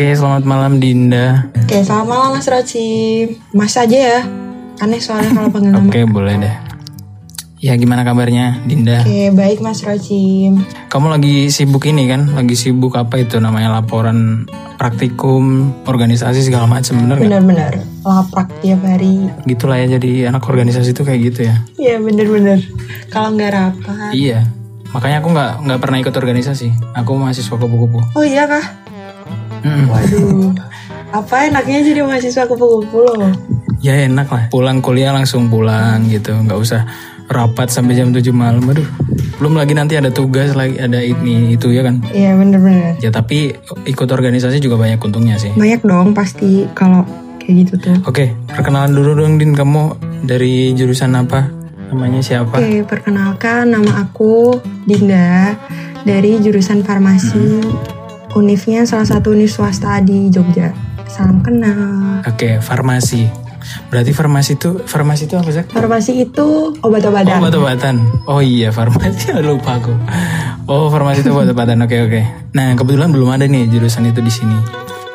Oke, selamat malam Dinda. Oke, selamat malam Mas Roci. Mas aja ya. Aneh soalnya kalau panggil nama. Oke, boleh deh. Ya, gimana kabarnya Dinda? Oke, baik Mas Roci. Kamu lagi sibuk ini kan? Lagi sibuk apa itu namanya laporan praktikum, organisasi segala macam, bener? Bener-bener laprak tiap hari. Gitulah ya jadi anak organisasi itu kayak gitu ya. Iya bener-bener. Kalau nggak rapat. Iya. Makanya aku nggak nggak pernah ikut organisasi. Aku mahasiswa kupu-kupu. Oh iya kah? Mm-mm. Waduh. Apa enaknya jadi mahasiswa kupu-kupu loh? Ya enak lah. Pulang kuliah langsung pulang gitu. Nggak usah rapat sampai jam 7 malam. Aduh. Belum lagi nanti ada tugas lagi ada ini itu ya kan. Iya bener-bener. Ya tapi ikut organisasi juga banyak untungnya sih. Banyak dong pasti kalau kayak gitu tuh. Oke, perkenalan dulu dong Din. Kamu dari jurusan apa? Namanya siapa? Oke, perkenalkan nama aku Dinda dari jurusan farmasi. Univnya salah satu univ swasta di Jogja. Salam kenal. Oke, farmasi. Berarti farmasi itu farmasi itu apa sih? Farmasi itu Oh, obat-obatan. obat-obatan. Oh iya, farmasi. Lupa aku. Oh, farmasi itu obat-obatan. Oke, oke. Nah, kebetulan belum ada nih jurusan itu di sini.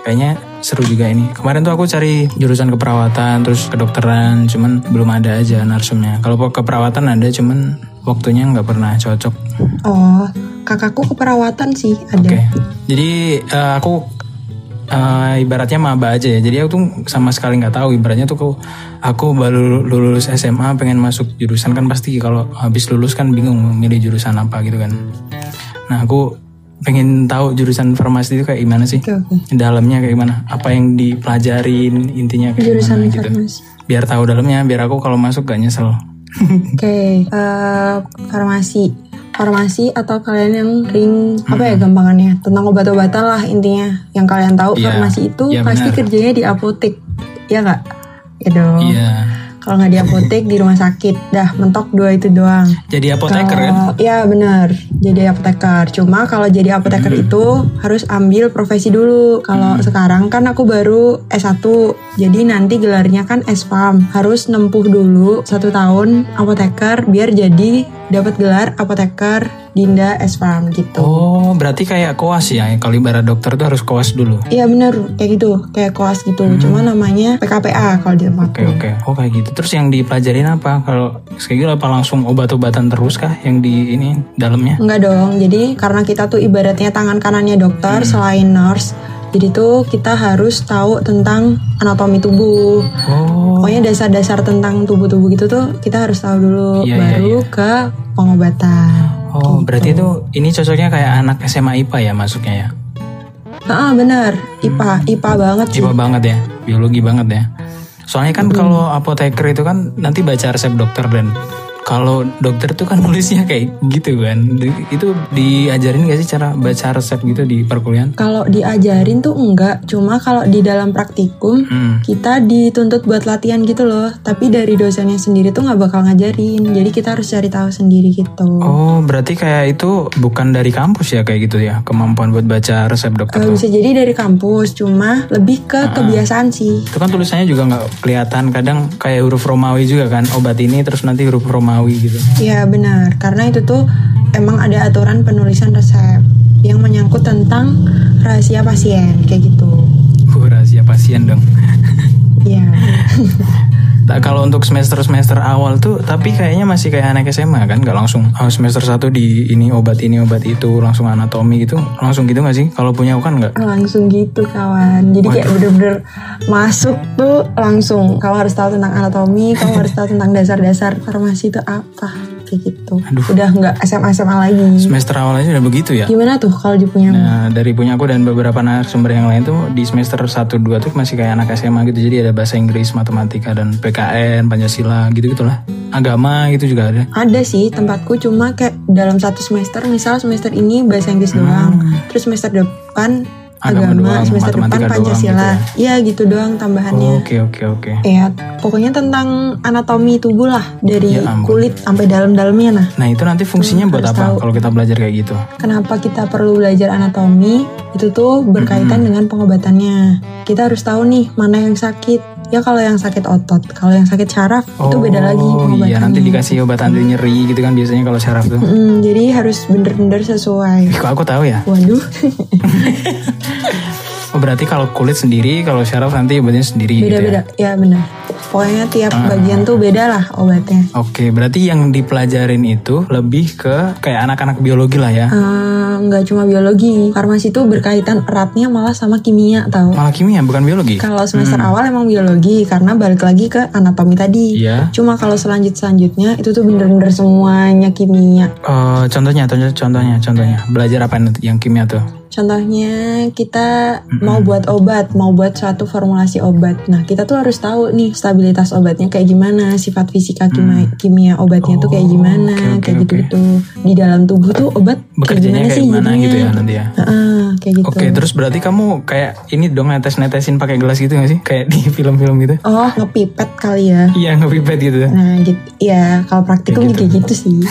Kayaknya seru juga ini. Kemarin tuh aku cari jurusan keperawatan, terus kedokteran, cuman belum ada aja narsumnya. Kalau keperawatan ada, cuman waktunya nggak pernah cocok. Oh, kakakku keperawatan sih ada. Oke. Jadi eh, aku eh, ibaratnya maba aja ya. Jadi aku tuh sama sekali nggak tahu. Ibaratnya tuh aku, aku baru lulus SMA pengen masuk jurusan kan pasti kalau habis lulus kan bingung milih jurusan apa gitu kan. Nah aku pengen tahu jurusan farmasi itu kayak gimana sih? Oke, oke. Dalamnya kayak gimana? Apa yang dipelajarin intinya kayak Jurusan gimana gitu? farmasi. Biar tahu dalamnya, biar aku kalau masuk gak nyesel. Oke, eh, farmasi. Farmasi atau kalian yang ring apa ya gampangannya tentang obat-obatan lah intinya. Yang kalian tahu Iya, farmasi itu iya pasti benar. kerjanya di apotek. Iya nggak? Ya dong. Iya. Kalau nggak di apotek di rumah sakit, dah mentok dua itu doang. Jadi apoteker kan? Kalau- Iya benar, jadi apoteker. Cuma kalau jadi apoteker Hmm. itu harus ambil profesi dulu. Kalau sekarang kan aku baru S1, jadi nanti gelarnya kan S-Farm. Harus nempuh dulu satu tahun apoteker biar jadi dapat gelar apoteker Dinda S-Farm gitu. Oh, berarti kayak koas ya? Kalau ibarat dokter tuh harus koas dulu. Iya benar, kayak gitu, kayak koas gitu. Cuma namanya PKPA kalau di tempat. Hmm. Oke oke, oh kayak gitu. Terus yang dipelajarin apa? Kalau kayak gitu apa langsung obat-obatan terus kah yang di ini dalamnya? Enggak dong. Jadi karena kita tuh ibaratnya tangan kanannya dokter Hmm. selain nurse. Jadi tuh kita harus tahu tentang anatomi tubuh. Oh, Pokoknya dasar-dasar tentang tubuh-tubuh gitu tuh kita harus tahu dulu Iya, iya, baru ke pengobatan. oh berarti itu ini cocoknya kayak anak SMA IPA ya masuknya ya? Ah benar, IPA, IPA banget sih. IPA banget ya, biologi banget ya. Soalnya kan kalau apoteker itu kan nanti baca resep dokter dan kalau dokter tuh kan nulisnya kayak gitu kan. Di- Itu diajarin gak sih cara baca resep gitu di perkuliahan? Kalau diajarin tuh enggak, cuma kalau di dalam praktikum Hmm. kita dituntut buat latihan gitu loh. Tapi dari dosennya sendiri tuh nggak bakal ngajarin. Jadi kita harus cari tahu sendiri gitu. Oh, berarti kayak itu bukan dari kampus ya kayak gitu ya kemampuan buat baca resep dokter tuh. bisa jadi dari kampus, cuma lebih ke kebiasaan sih. Itu kan tulisannya juga nggak kelihatan kadang kayak huruf Romawi juga kan obat ini terus nanti huruf Romawi gitu. Iya benar, karena itu tuh emang ada aturan penulisan resep yang menyangkut tentang rahasia pasien kayak gitu. Uh, rahasia pasien dong. Iya. Nah, kalau untuk semester semester awal tuh tapi kayaknya masih kayak anak SMA kan nggak langsung oh, semester 1 di ini obat ini obat itu langsung anatomi gitu langsung gitu nggak sih kalau punya aku kan nggak langsung gitu kawan. Jadi kayak bener-bener masuk tuh langsung. Kamu harus tahu tentang anatomi, kamu harus tahu tentang dasar-dasar farmasi itu apa kayak gitu. Udah nggak SMA SMA lagi. semester awal aja udah begitu ya. Gimana tuh kalau di punya? Nah, dari punya aku dan beberapa narasumber yang lain tuh di semester 1 2 tuh masih kayak anak SMA gitu. Jadi ada bahasa Inggris, matematika dan PKN, Pancasila gitu-gitulah. Agama gitu juga ada. Ada sih tempatku cuma kayak dalam satu semester misal semester ini bahasa Inggris doang terus semester depan Agama agama, doang, semester depan doang Pancasila. iya gitu doang tambahannya. Oke, oke, oke. ya pokoknya tentang anatomi tubuh lah dari Ya ampun. kulit sampai dalam-dalamnya nah. Nah, itu nanti fungsinya buat harus apa kalau kita belajar kayak gitu? kenapa kita perlu belajar anatomi? Itu tuh berkaitan dengan pengobatannya. Kita harus tahu nih mana yang sakit ya kalau yang sakit otot. Kalau yang sakit syaraf itu beda lagi Oh iya, pengobatannya nanti dikasih obat anti nyeri gitu kan biasanya kalau syaraf tuh. Mm, jadi harus bener-bener sesuai. Ih, kok aku tahu ya? waduh Oh, berarti kalau kulit sendiri, kalau syaraf nanti obatnya sendiri gitu ya? Beda-beda, ya benar. Pokoknya tiap bagian tuh beda lah obatnya. Oke, berarti yang dipelajarin itu lebih ke kayak anak-anak biologi lah ya. Eh, nggak cuma biologi, farmasi itu berkaitan eratnya malah sama kimia tau. Malah kimia bukan biologi. Kalau semester awal emang biologi karena balik lagi ke anatomi tadi. Iya. Cuma kalau selanjut selanjutnya itu tuh bener-bener semuanya kimia. Eh, contohnya, contohnya, contohnya, contohnya. Belajar apa yang kimia tuh? Contohnya kita mau buat obat, mau buat suatu formulasi obat. Nah kita tuh harus tahu nih stabilitas obatnya kayak gimana, sifat fisika kimia, kimia obatnya tuh kayak gimana, Mm. Oh, oke, kayak gitu-gitu. Di dalam tubuh tuh obat Bekerjanya kayak gimana jadinya? gitu ya nanti ya. Heeh, kayak gitu. Oke, terus berarti kamu kayak ini dong netes-netesin pakai gelas gitu gak sih? Kayak di film-film gitu? Oh ngepipet kali ya. Iya, ngepipet gitu. Nah gitu, ya kalau praktikum Kayak kayak gitu sih.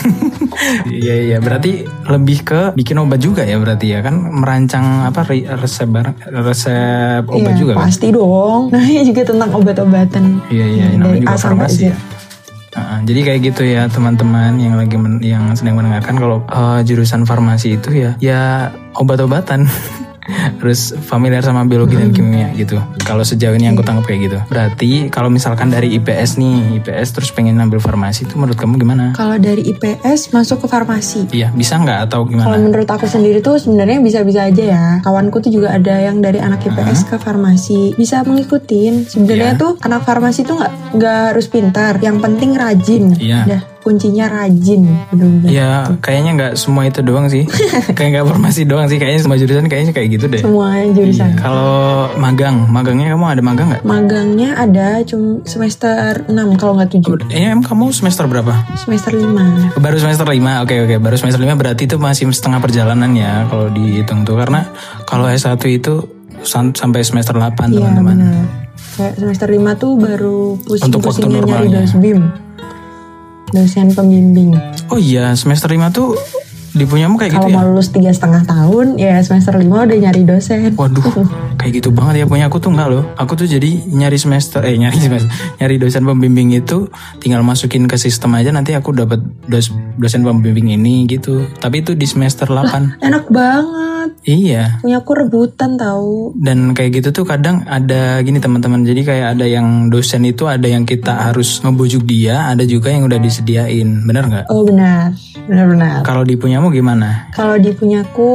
Iya iya berarti lebih ke bikin obat juga ya berarti ya kan merancang apa resep barang resep obat Iya, juga kan? pasti dong. Nah ini juga tentang obat-obatan. Iya iya Nah, namanya dari juga A sampai farmasi Z. ya. Heeh, jadi kayak gitu ya teman-teman yang lagi men- yang sedang mendengarkan kalau eh, jurusan farmasi itu ya ya obat-obatan harus familiar sama biologi dan kimia gitu. Kalau sejauh ini yang aku tangkap kayak gitu. Berarti kalau misalkan dari IPS nih, IPS terus pengen ambil farmasi itu menurut kamu gimana? Kalau dari IPS masuk ke farmasi. Iya, bisa nggak atau Kalau gimana? menurut aku sendiri tuh sebenarnya bisa-bisa aja ya. Kawanku tuh juga ada yang dari anak IPS ke farmasi. Bisa mengikutin. Sebenarnya Iya. tuh anak farmasi tuh nggak nggak harus pintar. Yang penting rajin. Iya. Dah kuncinya rajin. Bener-bener. Ya kayaknya nggak semua itu doang sih. kayak nggak farmasi doang sih. Kayaknya semua jurusan kayaknya kayak gitu deh. Semua jurusan. Iya. Kalau magang, magangnya kamu ada magang nggak? Magangnya ada cuma semester 6 kalau nggak 7. Eh, em kamu semester berapa? Semester 5. Baru semester 5, oke oke. Baru semester 5 berarti itu masih setengah perjalanan ya kalau dihitung tuh. Karena kalau S1 itu sam- sampai semester 8 Iya teman-teman. benar. Kayak semester 5 tuh baru pusing-pusingnya nyari dosbim. Dosen pembimbing. Oh iya, semester 5 tuh di punyamu kayak Kalau gitu ya? mau lulus tiga setengah tahun, ya semester 5 udah nyari dosen. Waduh, kayak gitu banget ya punya aku tuh enggak loh. Aku tuh jadi nyari semester, eh nyari semester, nyari dosen pembimbing itu tinggal masukin ke sistem aja nanti aku dapat dos, dosen pembimbing ini gitu. Tapi itu di semester 8. Enak banget. Iya. Punya aku rebutan tahu. Dan kayak gitu tuh kadang ada gini teman-teman. Jadi kayak ada yang dosen itu ada yang kita harus ngebujuk dia, ada juga yang udah disediain. Bener nggak? Oh benar, benar-benar. Kalau di punyamu gimana? Kalau di punyaku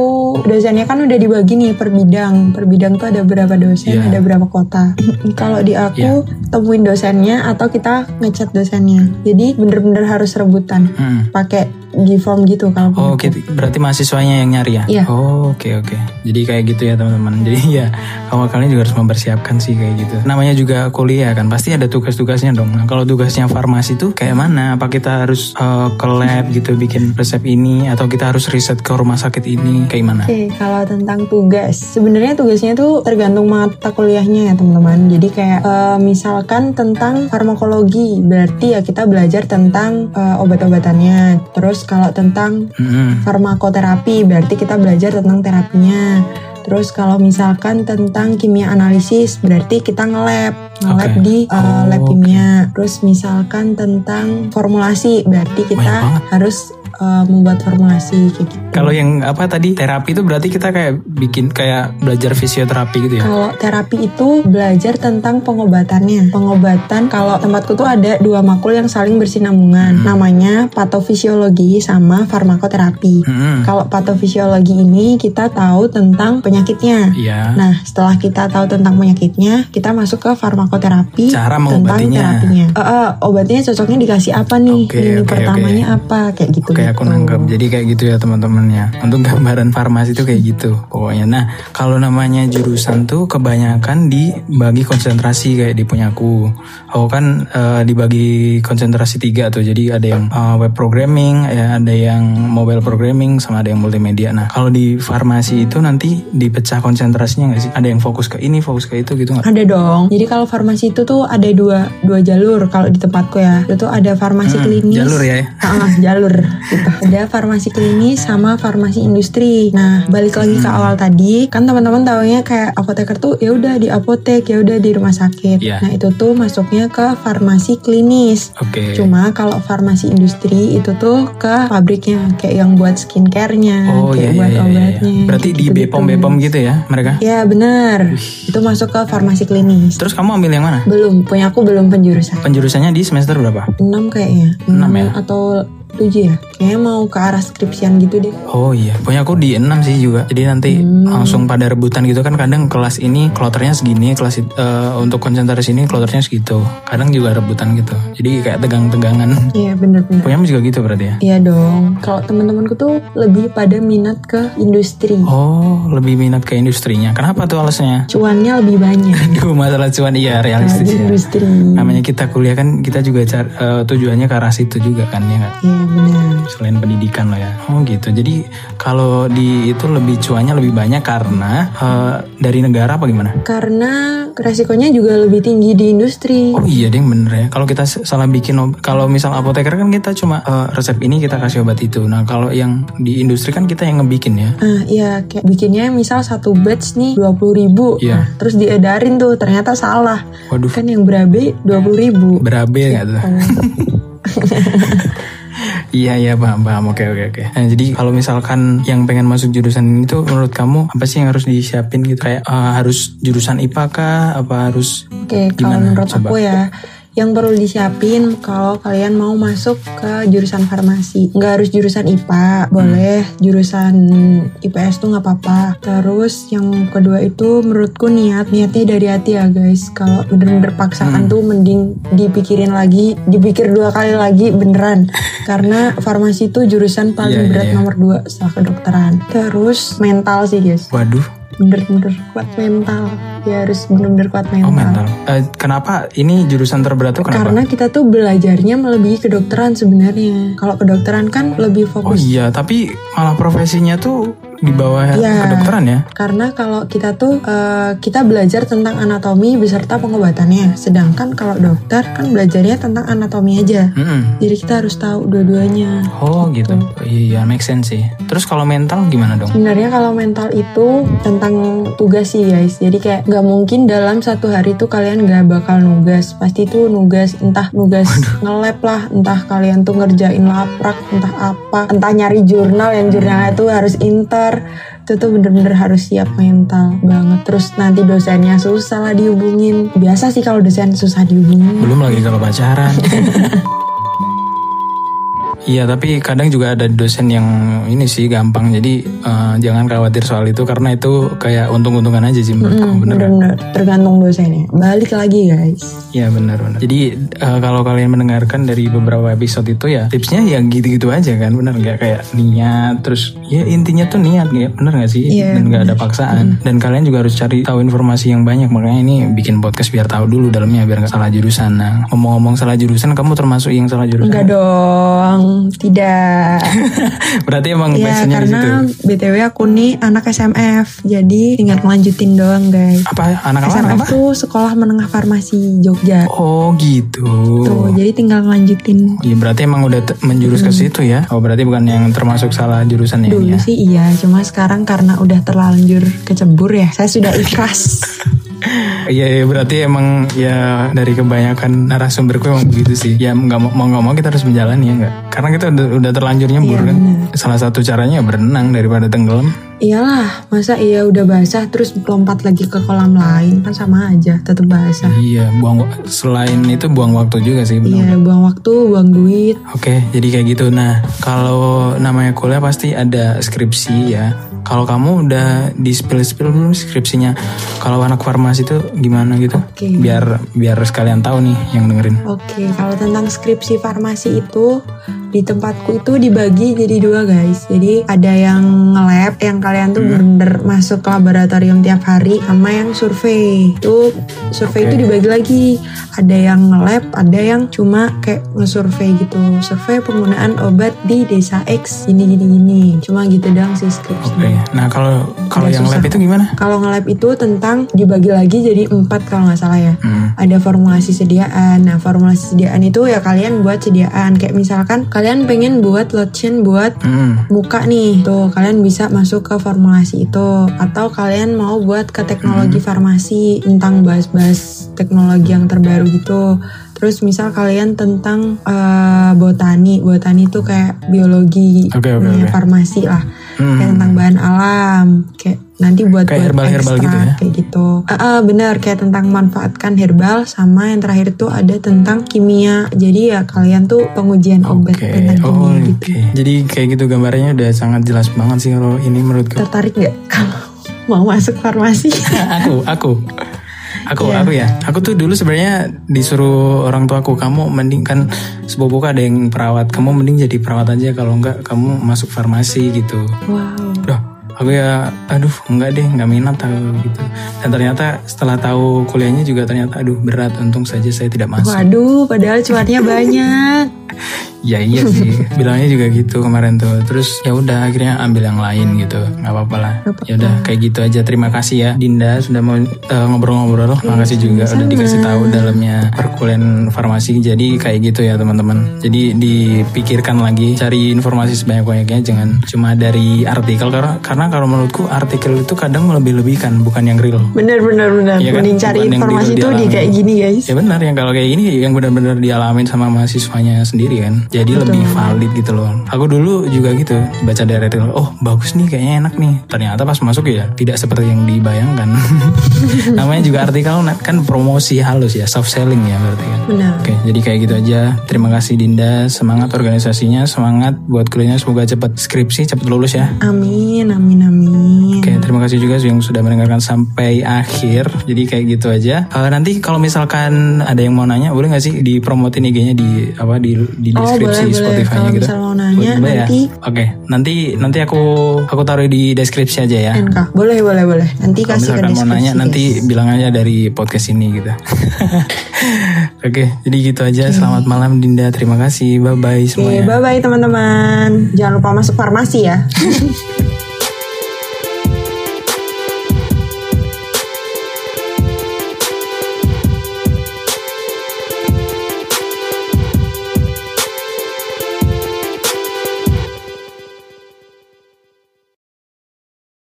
dosennya kan udah dibagi nih per bidang. Per bidang tuh ada berapa dosen, Iya. ada berapa kota. Kalau di aku temuin dosennya atau kita ngechat dosennya. Jadi bener-bener harus rebutan. Hmm. Pakai G-form gitu kalau Oh, oke. Berarti mahasiswanya yang nyari ya? Iya. Oh, oke oke. Jadi kayak gitu ya teman-teman. Jadi ya awal kalian juga harus mempersiapkan sih kayak gitu. Namanya juga kuliah kan, pasti ada tugas-tugasnya dong. Nah, kalau tugasnya farmasi tuh kayak mana? Apa kita harus eh, ke lab gitu bikin resep ini atau kita harus riset ke rumah sakit ini? Kayak mana? Oke, kalau tentang tugas, sebenarnya tugasnya tuh tergantung mata kuliahnya ya teman-teman. Jadi kayak eh, misalkan tentang farmakologi, berarti ya kita belajar tentang eh, obat-obatannya. Terus kalau tentang Mm-mm. farmakoterapi, berarti kita belajar tentang Terus kalau misalkan tentang kimia analisis, berarti kita nge-lab, nge-lab Oke. di uh, lab Oh, kimia. Terus misalkan tentang formulasi, berarti kita harus uh, membuat formulasi kayak gitu. Kalau yang apa tadi terapi itu berarti kita kayak bikin kayak belajar fisioterapi gitu ya? Kalau terapi itu belajar tentang pengobatannya. Pengobatan kalau tempatku tuh ada dua makul yang saling bersinambungan. Hmm. Namanya patofisiologi sama farmakoterapi. Mm-mm. Kalau patofisiologi ini kita tahu tentang penyakitnya. Iya. Nah, setelah kita tahu tentang penyakitnya, kita masuk ke farmakoterapi Cara tentang mengobatinya. terapinya. Eh, eh, obatnya cocoknya dikasih apa nih? Oke, Ini oke, pertamanya apa? Kayak gitu. Oke aku nangkep. Jadi kayak gitu ya teman-teman ya. Untuk gambaran farmasi itu kayak gitu pokoknya. Nah kalau namanya jurusan tuh kebanyakan dibagi konsentrasi kayak di punyaku. Aku kan eh, dibagi konsentrasi tiga tuh. Jadi ada yang eh, web programming, ya ada yang mobile programming, sama ada yang multimedia. Nah kalau di farmasi itu nanti dipecah konsentrasinya nggak sih? Ada yang fokus ke ini, fokus ke itu gitu nggak? Ada dong. Jadi kalau farmasi itu tuh ada dua dua jalur kalau di tempatku ya. Itu tuh ada farmasi Hmm, klinis. jalur ya. Ah, jalur gitu. Ada farmasi klinis sama sama farmasi industri. Nah, balik lagi ke awal tadi, kan teman-teman taunya kayak apoteker tuh ya udah di apotek, ya udah di rumah sakit. Iya. Nah, itu tuh masuknya ke farmasi klinis. Oke. Cuma kalau farmasi industri itu tuh ke pabriknya kayak yang buat skincare-nya, Oh iya kayak iya buat iya, iya. obatnya. Berarti di gitu-gitu. Bepom Bepom gitu ya mereka. Ya benar. Itu masuk ke farmasi klinis. Terus kamu ambil yang mana? Belum, punya aku belum penjurusan. Penjurusannya di semester berapa? 6 kayaknya. Enam 6 ya? atau 7 ya. Kayaknya mau ke arah skripsian gitu deh. Oh iya, punya aku di 6 sih juga. Jadi nanti Hmm. langsung pada rebutan gitu kan kadang kelas ini kloternya segini, kelas eh, untuk konsentrasi ini kloternya segitu. Kadang juga rebutan gitu. Jadi kayak tegang-tegangan. Iya bener-bener. Punyamu juga gitu berarti ya? Iya dong. Kalau teman-temanku tuh lebih pada minat ke industri. Oh, lebih minat ke industrinya. Kenapa tuh alasannya? Cuannya lebih banyak. Aduh, masalah cuan iya Nah, realistis di ya. industri. Namanya kita kuliah kan kita juga car- eh, tujuannya ke arah situ juga kan ya? Iya benar. Selain pendidikan lah ya. Oh gitu. Jadi kalau di itu lebih cuannya lebih banyak karena eh, dari negara apa gimana? Karena resikonya juga lebih tinggi di industri. Oh iya deh bener ya. Kalau kita salah bikin kalau misal apoteker kan kita cuma eh, resep ini kita kasih obat itu. Nah kalau yang di industri kan kita yang ngebikin ya. Nah, iya kayak bikinnya misal satu batch nih 20 ribu. Iya. Nah, terus diedarin tuh ternyata salah. Waduh. Kan yang berabe 20 ribu. Berabe nggak tuh? Iya iya paham paham oke oke oke. Nah jadi kalau misalkan yang pengen masuk jurusan ini tuh menurut kamu apa sih yang harus disiapin gitu kayak eh, harus jurusan IPA kah apa harus Oke, kalau Gimana? menurut Coba. aku ya, yang perlu disiapin kalau kalian mau masuk ke jurusan farmasi. Nggak harus jurusan IPA, boleh jurusan IPS tuh nggak apa-apa. Terus yang kedua itu menurutku niat, niatnya dari hati ya guys. Kalau bener-bener paksaan tuh mending dipikirin lagi, dipikir dua kali lagi beneran. Karena farmasi itu jurusan paling iya, berat iya. nomor dua setelah kedokteran. Terus mental sih guys, waduh bener-bener kuat mental. Ya harus bener-bener kuat oh mental. Eh, kenapa ini jurusan terberat tuh kenapa? Karena kita tuh belajarnya melebihi kedokteran sebenarnya. Kalau kedokteran kan lebih Oh fokus. iya tapi malah profesinya tuh di bawah Iya. kedokteran ya. Karena kalau kita tuh eh, kita belajar tentang anatomi beserta pengobatannya. Sedangkan kalau dokter kan belajarnya tentang anatomi aja. Mm-mm. Jadi kita harus tahu dua-duanya. Oh gitu. Iya make sense sih. Terus kalau mental gimana dong? Sebenarnya kalau mental itu tentang tugas sih guys. Jadi kayak nggak mungkin dalam satu hari tuh kalian nggak bakal nugas. Pasti tuh nugas entah nugas nge-lab lah, entah kalian tuh ngerjain laprak, entah apa, entah nyari jurnal yang jurnalnya tuh harus inter. Itu tuh bener-bener harus siap mental banget. Terus nanti dosennya susah lah dihubungin. Biasa sih kalau dosen susah dihubungin. Belum lagi kalau pacaran. Iya tapi kadang juga ada dosen yang ini sih gampang. Jadi eh, jangan khawatir soal itu karena itu kayak untung-untungan aja sih menurutku Hmm, bener tergantung dosennya. Balik lagi guys. Iya benar benar. Jadi eh, kalau kalian mendengarkan dari beberapa episode itu ya tipsnya ya gitu-gitu aja kan benar nggak? Kayak niat terus ya intinya tuh niat ya. Benar nggak sih? Iya, dan nggak ada paksaan. Dan kalian juga harus cari tahu informasi yang banyak. Makanya ini bikin podcast biar tahu dulu dalamnya biar nggak salah jurusan. Nah ngomong-ngomong salah jurusan kamu termasuk yang salah jurusan? Enggak dong, tidak. Berarti emang Ya passionnya di situ. karena BTW aku nih anak SMF Jadi tinggal ngelanjutin doang guys Apa anak apa? SMF apa? tuh sekolah menengah farmasi Jogja Oh gitu. Tuh jadi tinggal ngelanjutin Ya, berarti emang udah menjurus ke situ ya? Oh berarti bukan yang termasuk salah jurusan ya? Dulu ini ya? sih iya Cuma sekarang karena udah terlanjur kecebur ya Saya sudah ikhlas Iya, iya, berarti emang ya dari kebanyakan narasumberku emang begitu sih. Ya nggak mau nggak mau kita harus menjalani ya nggak? Karena kita udah, udah terlanjur nyembur Iya, kan. benar. Salah satu caranya ya berenang daripada tenggelam. Iyalah masa iya udah basah Terus lompat lagi ke kolam lain Kan sama aja tetap basah Iya, buang selain itu buang waktu juga sih benar. Iya buang waktu buang duit Oke, jadi kayak gitu. Nah, kalau namanya kuliah pasti ada skripsi ya. Kalau kamu udah di spill spill belum skripsinya? Kalau anak farmasi itu gimana gitu? Oke. Biar biar sekalian tahu nih yang dengerin. Oke, kalau tentang skripsi farmasi itu di tempatku itu dibagi jadi dua guys. Jadi ada yang nge-lab yang kalian tuh bener-bener masuk ke laboratorium tiap hari sama yang survei. Itu survei Oke. itu dibagi lagi. Ada yang nge-lab, ada yang cuma kayak nge-survei gitu. Survei penggunaan obat di desa X gini gini gini. Cuma gitu doang sih skripsinya. Oke. Nah, kalau kalau yang susah. lab itu gimana? Kalau nge-lab itu tentang dibagi lagi jadi empat kalau nggak salah ya Hmm. ada formulasi sediaan. Nah, formulasi sediaan itu ya kalian buat sediaan. Kayak misalkan kalian pengen buat lotion buat Hmm. muka nih tuh kalian bisa masuk ke formulasi itu atau kalian mau buat ke teknologi Hmm. farmasi tentang bahas-bahas teknologi yang terbaru gitu terus misal kalian tentang eh, botani botani itu kayak biologi oke, namanya oke. farmasi lah Hmm. kayak tentang bahan alam kayak nanti buat Kayak buat herbal-herbal gitu ekstrak, ya? kayak gitu Ah, ah, bener kayak tentang manfaatkan herbal sama yang terakhir tuh ada tentang kimia jadi ya kalian tuh pengujian obat Oke, tentang oh kimia gitu Jadi kayak gitu gambarnya udah sangat jelas banget sih kalau ini menurutku. tertarik nggak kalau mau masuk farmasi aku, aku. Aku, Iya. aku ya. Aku tuh dulu sebenarnya disuruh orang tua aku, kamu mending kan sepupuku ada yang perawat, kamu mending jadi perawat aja kalau enggak kamu masuk farmasi gitu. wow Udah, aku ya, aduh enggak deh, enggak minat tahu gitu. Dan ternyata setelah tahu kuliahnya juga ternyata, aduh berat, untung saja saya tidak masuk. waduh padahal cuannya banyak Ya iya sih, bilangnya juga gitu kemarin tuh. Terus ya udah akhirnya ambil yang lain gitu, nggak apa-apa lah. Ya udah kayak gitu aja. Terima kasih ya Dinda sudah mau eh, ngobrol-ngobrol. Makasih juga udah dikasih tahu dalamnya perkuliahan farmasi. Jadi kayak gitu ya teman-teman. Jadi dipikirkan lagi, cari informasi sebanyak-banyaknya, jangan cuma dari artikel karena karena kalau menurutku artikel itu kadang melebih-lebihkan, bukan yang real. bener bener bener Iya kan? mending cari Bukan informasi tuh di kayak gini guys Ya benar yang kalau kayak ini yang benar-benar dialamin sama mahasiswanya sendiri kan. Jadi lebih valid gitu loh. Aku dulu juga gitu baca dari artikel, oh bagus nih kayaknya enak nih. Ternyata pas masuk ya tidak seperti yang dibayangkan. Namanya juga artikel kan promosi halus ya, soft selling ya berarti kan. benar Oke, jadi kayak gitu aja. Terima kasih Dinda, semangat organisasinya, semangat buat kuliahnya semoga cepat skripsi, cepat lulus ya. amin amin amin Oke, terima kasih juga yang sudah mendengarkan sampai akhir. Jadi kayak gitu aja. Eh, nanti kalau misalkan ada yang mau nanya, boleh nggak sih dipromotin IG-nya di apa di di Oh, deskripsi boleh, boleh. Spotify-nya Kalau gitu. misal mau nanya, Boleh ya? nanti Oke, nanti nanti aku aku taruh di deskripsi aja ya. NK boleh boleh boleh nanti Kalau kasih ke misalkan mau deskripsi nanya nanti guys. bilang aja dari podcast ini gitu. Oke, jadi gitu aja. Selamat malam Dinda. Terima kasih. Bye bye semuanya. bye bye teman-teman. Jangan lupa masuk farmasi ya.